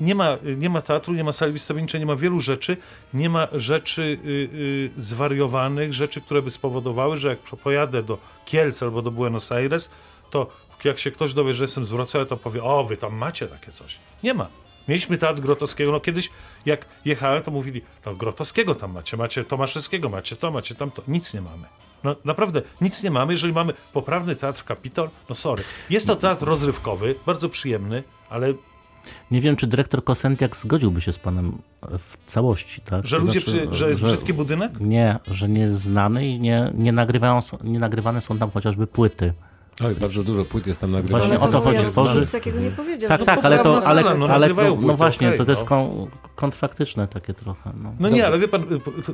nie ma, nie ma teatru, nie ma sali wystawienniczej, nie ma wielu rzeczy, nie ma rzeczy y, y, zwariowanych, rzeczy, które by spowodowały, że jak pojadę do Kielc albo do Buenos Aires, to jak się ktoś dowie, że jestem z Wrocławia, to powie, o, wy tam macie takie coś. Nie ma. Mieliśmy teatr Grotowskiego, no kiedyś jak jechałem, to mówili, no Grotowskiego tam macie, macie Tomaszewskiego, macie to, macie tamto. Nic nie mamy. No naprawdę, nic nie mamy. Jeżeli mamy poprawny teatr Kapitol, no sorry. Jest to teatr rozrywkowy, bardzo przyjemny, ale Nie wiem, czy dyrektor Kosentiak zgodziłby się z panem w całości, tak? Że To ludzie, znaczy, przy, że jest brzydki budynek? Nie, że nie jest znany i nie, nie, nagrywają, nie nagrywane są tam chociażby płyty. Oj, bardzo dużo płyt jest tam nagrywanych. Właśnie o to chodzi, tworzy- nic takiego nie powiedział. Tak, No tak, ale to, ale, no, ale no, płyty, właśnie, okej, to jest no. takie trochę. No. No nie, ale wie pan,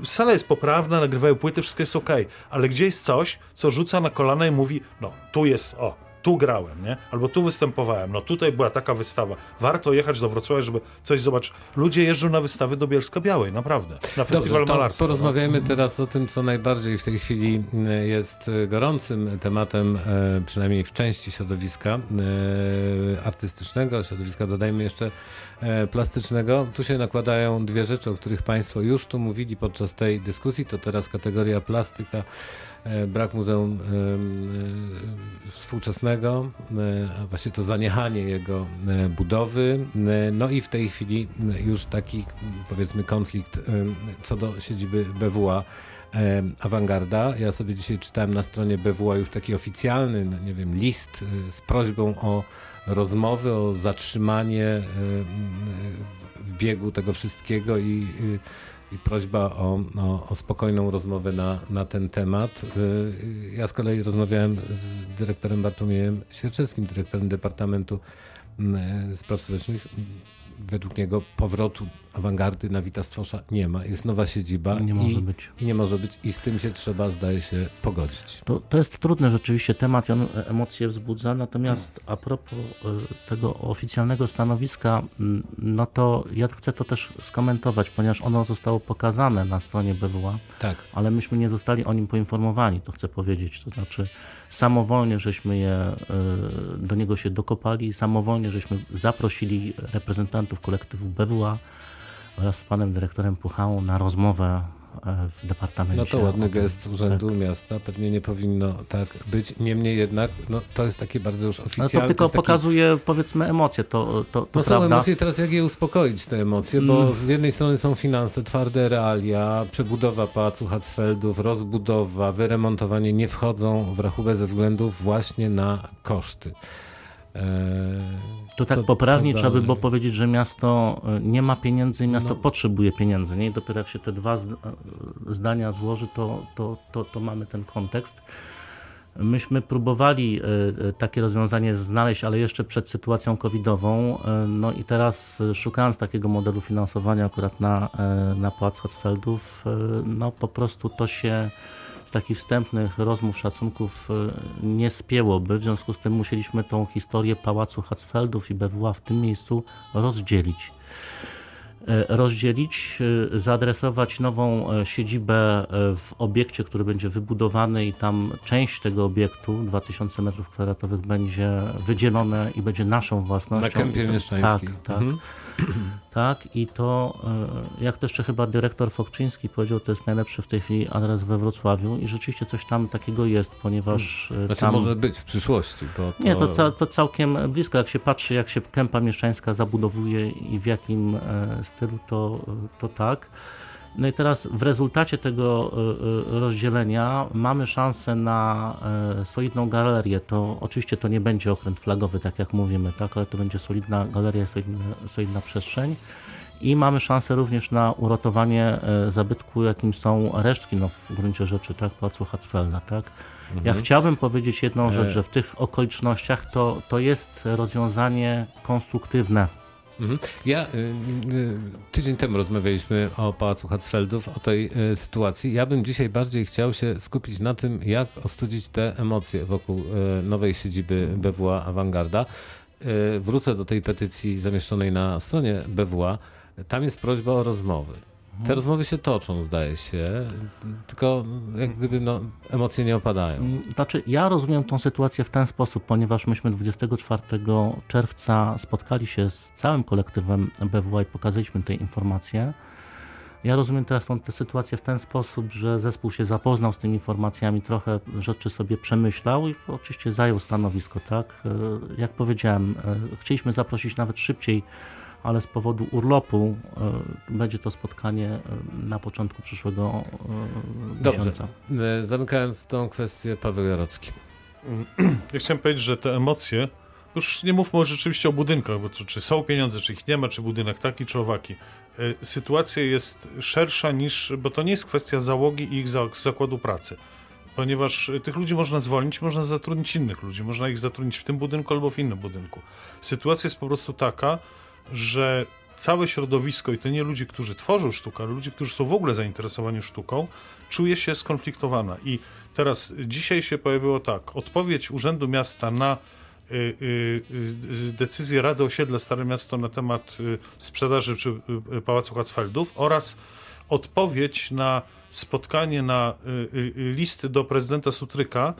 sala jest poprawna, nagrywają płyty, wszystko jest okej, ale gdzie jest coś, co rzuca na kolana i mówi, no tu jest, o, tu grałem, nie? Albo tu występowałem, no tutaj była taka wystawa. Warto jechać do Wrocławia, żeby coś zobaczyć. Ludzie jeżdżą na wystawy do Bielska-Białej, naprawdę. Na festiwal Dobrze, to malarstwa. no. porozmawiajmy teraz o tym, co najbardziej w tej chwili e, jest e, gorącym tematem, e, przynajmniej w części środowiska artystycznego, środowiska dodajmy jeszcze plastycznego. Tu się nakładają dwie rzeczy, o których Państwo już tu mówili podczas tej dyskusji. To teraz kategoria plastyka, brak muzeum e, e, współczesnego, e, a właśnie to zaniechanie jego e, budowy. E, No i w tej chwili e, już taki powiedzmy konflikt e, co do siedziby BWA. e, Awangarda. Ja sobie dzisiaj czytałem na stronie BWA już taki oficjalny, no nie wiem, list e, z prośbą o rozmowy, o zatrzymanie e, e, w biegu tego wszystkiego i, i prośba o, o, o spokojną rozmowę na, na ten temat. Y, Ja z kolei rozmawiałem z dyrektorem Bartłomiejem Świerczewskim, dyrektorem Departamentu mm, Spraw Społecznych. Według niego powrotu awangardy na Wita Stwosza nie ma. Jest nowa siedziba Nie i, może być. i nie może być i z tym się trzeba, zdaje się, pogodzić. To, to jest trudny rzeczywiście temat, i on emocje wzbudza, natomiast a propos y, tego oficjalnego stanowiska, mm, no to ja chcę to też skomentować, ponieważ ono zostało pokazane na stronie BWA, Tak. ale myśmy nie zostali o nim poinformowani, to chcę powiedzieć. To znaczy samowolnie żeśmy je, y, do niego się dokopali, samowolnie żeśmy zaprosili reprezentantów kolektywu BWA oraz z panem dyrektorem Puchałą na rozmowę e, w departamencie. No to ładny gest Urzędu Miasta. Pewnie nie powinno tak być. Niemniej jednak, no, to jest takie bardzo już oficjalne. to tylko taki- pokazuje, powiedzmy, emocje, to, to, to No są prawda. emocje, teraz jak je uspokoić, te emocje, bo Mm. z jednej strony są finanse, twarde realia, przebudowa Pałacu Hatzfeldów, rozbudowa, wyremontowanie nie wchodzą w rachubę ze względu właśnie na koszty. Eee, To tak co- poprawnie co trzeba by było powiedzieć, że miasto y, nie ma pieniędzy i miasto No. potrzebuje pieniędzy. Nie? I dopiero jak się te dwa y, zdania złoży, to, to, to, to mamy ten kontekst. Myśmy próbowali takie rozwiązanie znaleźć, ale jeszcze przed sytuacją covidową. No i teraz szukając takiego modelu finansowania akurat na, na Pałac Hatzfeldów, y, no po prostu to się takich wstępnych rozmów, szacunków y, nie spięłoby. W związku z tym musieliśmy tą historię Pałacu Hatzfeldów i BWA w tym miejscu rozdzielić. E, Rozdzielić, y, zaadresować nową e, siedzibę e, w obiekcie, który będzie wybudowany i tam część tego obiektu, 2000 m2 będzie wydzielone i będzie naszą własnością. Na kępie mieszczańskiej. Tak, tak. Mhm. *clears throat* Tak, i to, e, jak to jeszcze chyba dyrektor Fokczyński powiedział, to jest najlepszy w tej chwili adres we Wrocławiu i rzeczywiście coś tam takiego jest, ponieważ e, Znaczy tam... może być w przyszłości, bo to... Nie, to, ca, to całkiem blisko. Jak się patrzy, jak się kępa mieszczańska zabudowuje i w jakim e, stylu, to, to tak. No i teraz w rezultacie tego e, e, rozdzielenia mamy szansę na e, solidną galerię. To oczywiście to nie będzie okręt flagowy, tak jak mówimy, tak, ale to będzie solidna galeria, solidna, solidna przestrzeń. I mamy szansę również na uratowanie zabytku, jakim są resztki, no w gruncie rzeczy, tak, Pałacu Hatzfelda, tak. Ja chciałbym powiedzieć jedną rzecz, że w tych okolicznościach to, to jest rozwiązanie konstruktywne. Mhm. Ja y, y, tydzień temu rozmawialiśmy o Pałacu Hatzfeldów, o tej y, sytuacji. Ja bym dzisiaj bardziej chciał się skupić na tym, jak ostudzić te emocje wokół nowej siedziby BWA Awangarda. Wrócę do tej petycji zamieszczonej na stronie BWA. Tam jest prośba o rozmowy. Te rozmowy się toczą, zdaje się, tylko jak gdyby no, emocje nie opadają. Mm, Znaczy, ja rozumiem tą sytuację w ten sposób, ponieważ myśmy 24 czerwca spotkali się z całym kolektywem BWA i pokazaliśmy te informacje. Ja rozumiem teraz tą tę sytuację w ten sposób, że zespół się zapoznał z tymi informacjami, trochę rzeczy sobie przemyślał i oczywiście zajął stanowisko, tak? E, Jak powiedziałem, e, chcieliśmy zaprosić nawet szybciej, ale z powodu urlopu e, będzie to spotkanie e, na początku przyszłego e, Dobrze. miesiąca. Zamykając tą kwestię, Paweł Jarocki. Ja chciałem powiedzieć, że te emocje, już nie mówmy rzeczywiście o budynkach, bo czy, czy są pieniądze, czy ich nie ma, czy budynek taki, czy owaki. Sytuacja jest szersza niż, bo to nie jest kwestia załogi i ich za, zakładu pracy. Ponieważ tych ludzi można zwolnić, można zatrudnić innych ludzi, można ich zatrudnić w tym budynku albo w innym budynku. Sytuacja jest po prostu taka, że całe środowisko i to nie ludzi, którzy tworzą sztukę, ale ludzi, którzy są w ogóle zainteresowani sztuką, czuje się skonfliktowana. I teraz dzisiaj się pojawiło tak, odpowiedź Urzędu Miasta na y, y, y, decyzję Rady Osiedla Stare Miasto na temat sprzedaży przy Pałacu Hatzfeldów oraz odpowiedź na spotkanie na listy do prezydenta Sutryka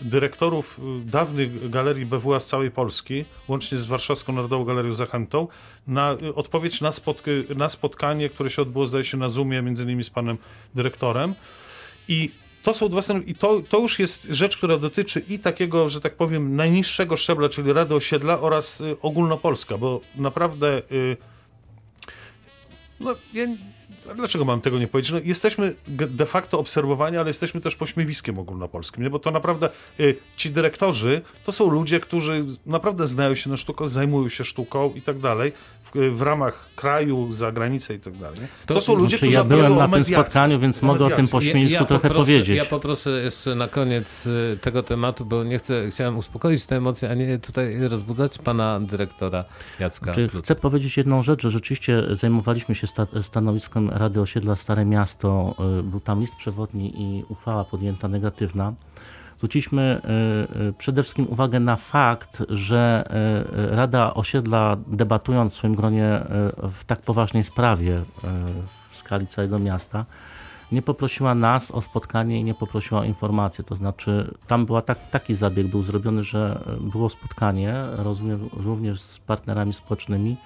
dyrektorów y, dawnych galerii BWA z całej Polski, łącznie z Warszawską Narodową Galerią Zachętą, na y, odpowiedź na, spotk- na spotkanie, które się odbyło, zdaje się, na Zoomie, między innymi z panem dyrektorem. I to są dwa. I to, to już jest rzecz, która dotyczy i takiego, że tak powiem, najniższego szczebla, czyli Rady Osiedla oraz y, ogólnopolska, bo naprawdę. Y, no, ja, dlaczego mam tego nie powiedzieć? No, jesteśmy de facto obserwowani, ale jesteśmy też pośmiewiskiem ogólnopolskim, nie? bo to naprawdę y, ci dyrektorzy to są ludzie, którzy naprawdę znają się na sztuce, zajmują się sztuką i tak dalej, w, w ramach kraju, za granicę i tak dalej. To, To- są ludzie, Znaczy, którzy ja byłem na tym spotkaniu, więc mogę o tym pośmiewisku trochę poproszę, powiedzieć. Ja poproszę jeszcze na koniec y, tego tematu, bo nie chcę, chciałem uspokoić te emocje, a nie tutaj rozbudzać pana dyrektora Jacka. Czy Pluta. chcę powiedzieć jedną rzecz, że rzeczywiście zajmowaliśmy się sta stanowiskiem Rady Osiedla Stare Miasto. y, Był tam list przewodni i uchwała podjęta negatywna. Zwróciliśmy y, y, przede wszystkim uwagę na fakt, że Rada Osiedla debatując w swoim gronie w tak poważnej sprawie w skali całego miasta, nie poprosiła nas o spotkanie i nie poprosiła o informację. To znaczy, tam była tak, taki zabieg był zrobiony, że było spotkanie, rozumiem, również z partnerami społecznymi,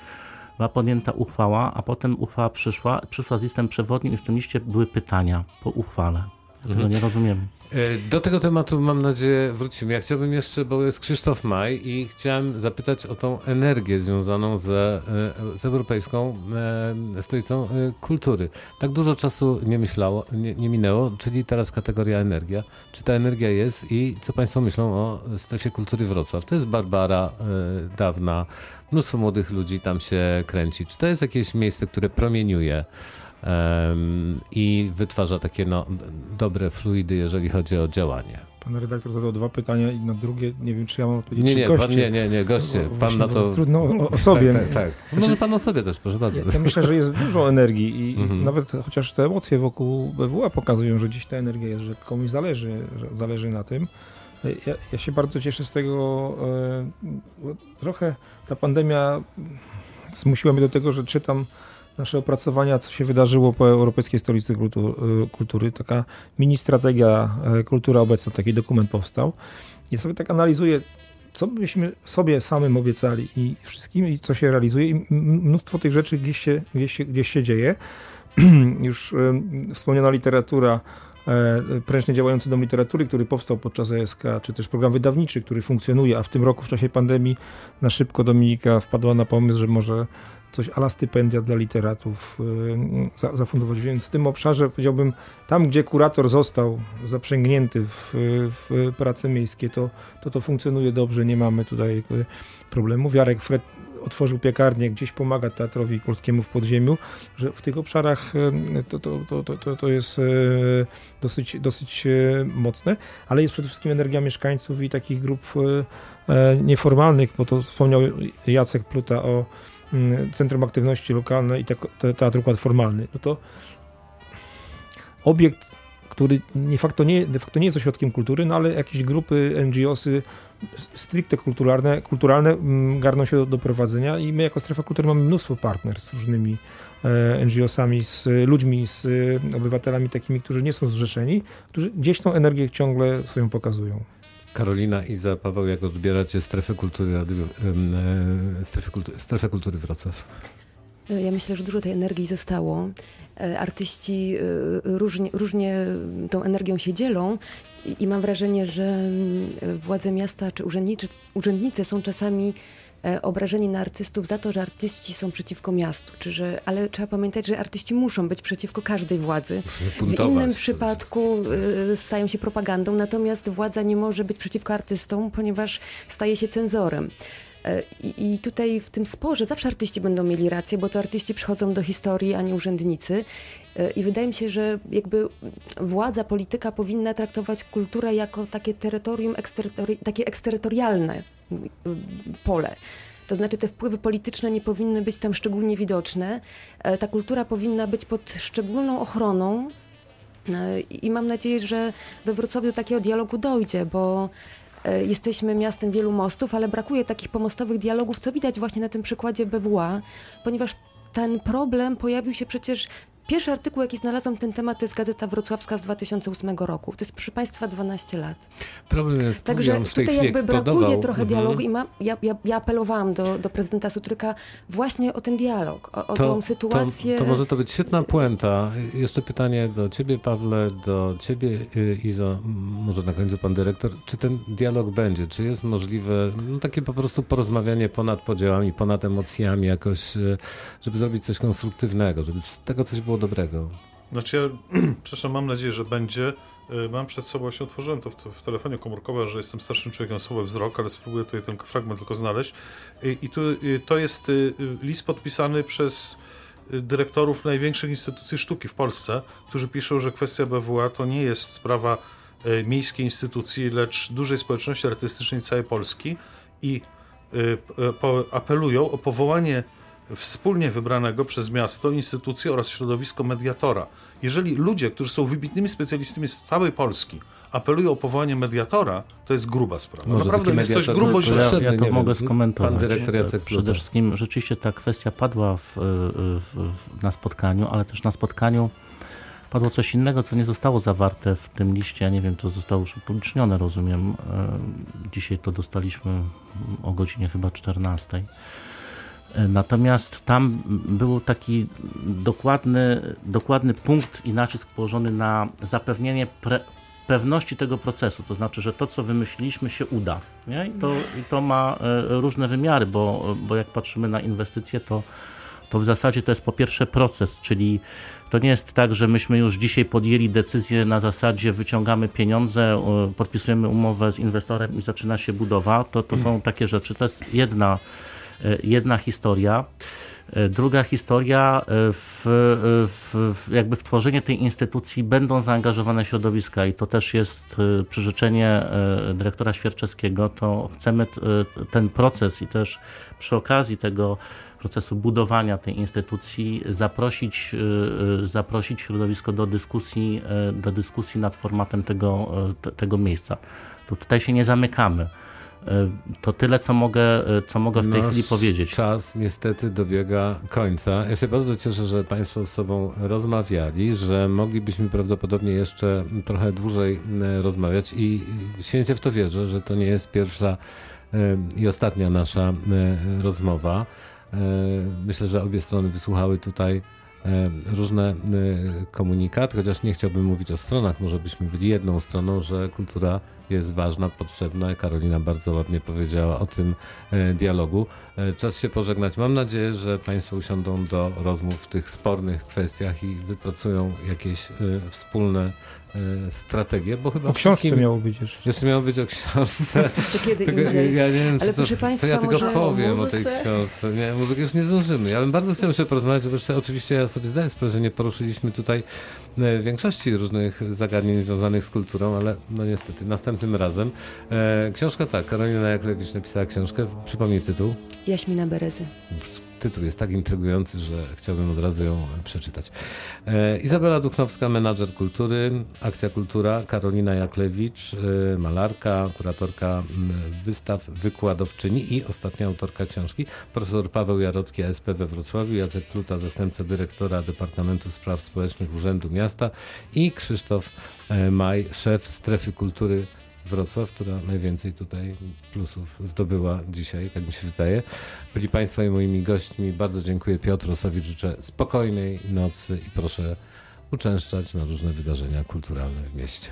była podjęta uchwała, a potem uchwała przyszła, przyszła z listem przewodnim i w tym liście były pytania po uchwale. Ja Tego nie rozumiem. E, Do tego tematu mam nadzieję wrócimy. Ja chciałbym jeszcze, bo jest Krzysztof Maj i chciałem zapytać o tą energię związaną ze, e, z Europejską e, Stolicą Kultury. Tak dużo czasu nie myślało, nie, nie minęło, czyli teraz kategoria energia. Czy ta energia jest i co Państwo myślą o strefie kultury Wrocław? To jest Barbara dawna, mnóstwo młodych ludzi tam się kręci. Czy to jest jakieś miejsce, które promieniuje? I wytwarza takie no, dobre fluidy, jeżeli chodzi o działanie. Pan redaktor zadał dwa pytania i na drugie nie wiem, czy ja mam odpowiedzieć, Nie, nie, goście. pan, nie, nie, nie, goście. Pan na to. Trudno o, o sobie. Tak, tak, tak. Może pan o sobie też, proszę bardzo. Ja, ja myślę, że jest dużo energii i, Mhm. nawet chociaż te emocje wokół BWA pokazują, że gdzieś ta energia jest, że komuś zależy, że zależy na tym. Ja, ja się bardzo cieszę z tego, e, trochę ta pandemia zmusiła mnie do tego, że czytam nasze opracowania, co się wydarzyło po Europejskiej Stolicy e, Kultury. Taka mini strategia e, Kultura Obecna, taki dokument powstał. I sobie tak analizuję, co byśmy sobie samym obiecali i wszystkim, i co się realizuje. I mnóstwo tych rzeczy gdzieś się, gdzieś się, gdzieś się dzieje. *clears throat* Już em, wspomniana literatura, e, prężnie działający dom literatury, który powstał podczas ESK, czy też program wydawniczy, który funkcjonuje, a w tym roku w czasie pandemii na szybko Dominika wpadła na pomysł, że może coś ala stypendia dla literatów e, za, zafundować. Więc w tym obszarze powiedziałbym, tam gdzie kurator został zaprzęgnięty w, w prace miejskie, to, to to funkcjonuje dobrze, nie mamy tutaj e, problemu. Jarek Fred otworzył piekarnię, gdzieś pomaga teatrowi polskiemu w podziemiu, że w tych obszarach e, to, to, to, to, to, jest e, dosyć, dosyć e, mocne, ale jest przede wszystkim energia mieszkańców i takich grup e, e, nieformalnych, bo to wspomniał Jacek Pluta o mm, Centrum Aktywności Lokalnej i Teatr Układ Formalny, no to obiekt, który de facto nie, de facto nie jest ośrodkiem kultury, no ale jakieś grupy, NGOsy stricte kulturalne, kulturalne mm, garną się do, do prowadzenia i my jako Strefa Kultury mamy mnóstwo partner z różnymi e, NGO-sami, z ludźmi, z e, obywatelami takimi, którzy nie są zrzeszeni, którzy gdzieś tą energię ciągle swoją pokazują. Karolina, Iza, Paweł, jak odbieracie strefę kultury, e, strefę strefę kultury Wrocław? Ja myślę, że dużo tej energii zostało. Artyści różnie, różnie tą energią się dzielą i mam wrażenie, że mm, władze miasta czy urzędnicy, urzędnicy są czasami e, obrażeni na artystów za to, że artyści są przeciwko miastu. Czy że, ale trzeba pamiętać, że artyści muszą być przeciwko każdej władzy. W innym przypadku e, stają się propagandą, natomiast władza nie może być przeciwko artystom, ponieważ staje się cenzorem. E, I, tutaj w tym sporze zawsze artyści będą mieli rację, bo to artyści przychodzą do historii, a nie urzędnicy. E, I wydaje mi się, że jakby władza, polityka powinna traktować kulturę jako takie terytorium, eksterytori takie eksterytorialne pole. To znaczy te wpływy polityczne nie powinny być tam szczególnie widoczne. E, ta kultura powinna być pod szczególną ochroną. I mam nadzieję, że we Wrocławiu takiego dialogu dojdzie, bo E, jesteśmy miastem wielu mostów, ale brakuje takich pomostowych dialogów, co widać właśnie na tym przykładzie BWA, ponieważ ten problem pojawił się przecież Pierwszy artykuł, jaki znalazłam ten temat, to jest Gazeta Wrocławska z 2008 roku. To jest, proszę Państwa, 12 lat. Problem jest Także w tej tutaj jakby eksplodował. brakuje trochę mhm. dialogu i ma, ja, ja, ja, apelowałam do, do prezydenta Sutryka właśnie o ten dialog, o, o to, tą sytuację. To, to, może to być świetna puenta. Jeszcze pytanie do Ciebie, Pawle, do Ciebie, y, Izo, może na końcu Pan Dyrektor. Czy ten dialog będzie? Czy jest możliwe no, takie po prostu porozmawianie ponad podziałami, ponad emocjami jakoś, y, żeby zrobić coś konstruktywnego, żeby z tego coś było dobrego. Znaczy ja, *clears throat* przepraszam, mam nadzieję, że będzie. Y, mam przed sobą, się otworzyłem to w, w telefonie komórkowym, że jestem starszym człowiekiem, słaby wzrok, ale spróbuję tutaj ten fragment tylko znaleźć. I, i tu, y, to jest y, list podpisany przez dyrektorów największych instytucji sztuki w Polsce, którzy piszą, że kwestia BWA to nie jest sprawa miejskiej instytucji, lecz dużej społeczności artystycznej całej Polski i apelują o powołanie wspólnie wybranego przez miasto, instytucję oraz środowisko mediatora. Jeżeli ludzie, którzy są wybitnymi specjalistami z całej Polski, apelują o powołanie mediatora, to jest gruba sprawa. Może Naprawdę jest coś grubo źle. Ja, ja to mogę wiem. skomentować. Pan dyrektor Jacek Przede wszystkim rzeczywiście ta kwestia padła w, w, na spotkaniu, ale też na spotkaniu padło coś innego, co nie zostało zawarte w tym liście. Ja nie wiem, to zostało już upublicznione, rozumiem. E, dzisiaj to dostaliśmy o godzinie chyba 14. Natomiast tam był taki dokładny, dokładny punkt i nacisk położony na zapewnienie pre, pewności tego procesu, to znaczy, że to, co wymyśliliśmy, się uda. Nie? I, to, I to ma e, różne wymiary, bo, bo jak patrzymy na inwestycje, to, to w zasadzie to jest po pierwsze proces, czyli to nie jest tak, że myśmy już dzisiaj podjęli decyzję na zasadzie wyciągamy pieniądze, podpisujemy umowę z inwestorem i zaczyna się budowa. To, to są takie rzeczy. To jest jedna E, jedna historia. E, druga historia, e, w, w, jakby w tworzenie tej instytucji będą zaangażowane środowiska i to też jest przyrzeczenie dyrektora Świerczewskiego, to chcemy ten proces i też przy okazji tego procesu budowania tej instytucji zaprosić, zaprosić środowisko do dyskusji, do dyskusji nad formatem tego, tego miejsca. Tutaj się nie zamykamy. E, to tyle, co mogę, e, co mogę w tej chwili powiedzieć. Czas niestety dobiega końca. Ja się bardzo cieszę, że Państwo z sobą rozmawiali, że moglibyśmy prawdopodobnie jeszcze trochę dłużej e, rozmawiać i święcie w to wierzę, że to nie jest pierwsza i ostatnia nasza rozmowa. Myślę, że obie strony wysłuchały tutaj różne komunikaty, chociaż nie chciałbym mówić o stronach, może byśmy byli jedną stroną, że kultura jest ważna, potrzebna. Karolina bardzo ładnie powiedziała o tym e, dialogu. E, czas się pożegnać. Mam nadzieję, że Państwo usiądą do rozmów w tych spornych kwestiach i wypracują jakieś e, wspólne strategie, bo chyba o książce miało być jeszcze. Jeszcze miało być o książce. *laughs* To kiedy indziej. Ja nie wiem, Ale to, proszę Państwa, to ja tylko powiem o, o, tej książce. Nie, muzykę już nie zdążymy. Ja bym bardzo chciał jeszcze porozmawiać, bo oczywiście ja sobie zdaję sprawę, że nie poruszyliśmy tutaj większości różnych zagadnień związanych z kulturą, ale no niestety następnym razem. E, książka tak, Karolina Jaklewicz napisała książkę. Przypomnij tytuł. Jaśmina Berezy. Tytuł jest tak intrygujący, że chciałbym od razu ją przeczytać. E, Izabela Duchnowska, menadżer kultury, Akcja Kultura, Karolina Jaklewicz, e, malarka, kuratorka wystaw, wykładowczyni i ostatnia autorka książki, profesor Paweł Jarocki, ASP we Wrocławiu, Jacek Pluta, zastępca dyrektora Departamentu Spraw Społecznych Urzędu Miasta i Krzysztof e, Maj, szef Strefy Kultury Wrocław, która najwięcej tutaj plusów zdobyła dzisiaj, tak mi się wydaje. Byli Państwo i moimi gośćmi. Bardzo dziękuję Piotr Osowicz. Życzę spokojnej nocy i proszę uczęszczać na różne wydarzenia kulturalne w mieście.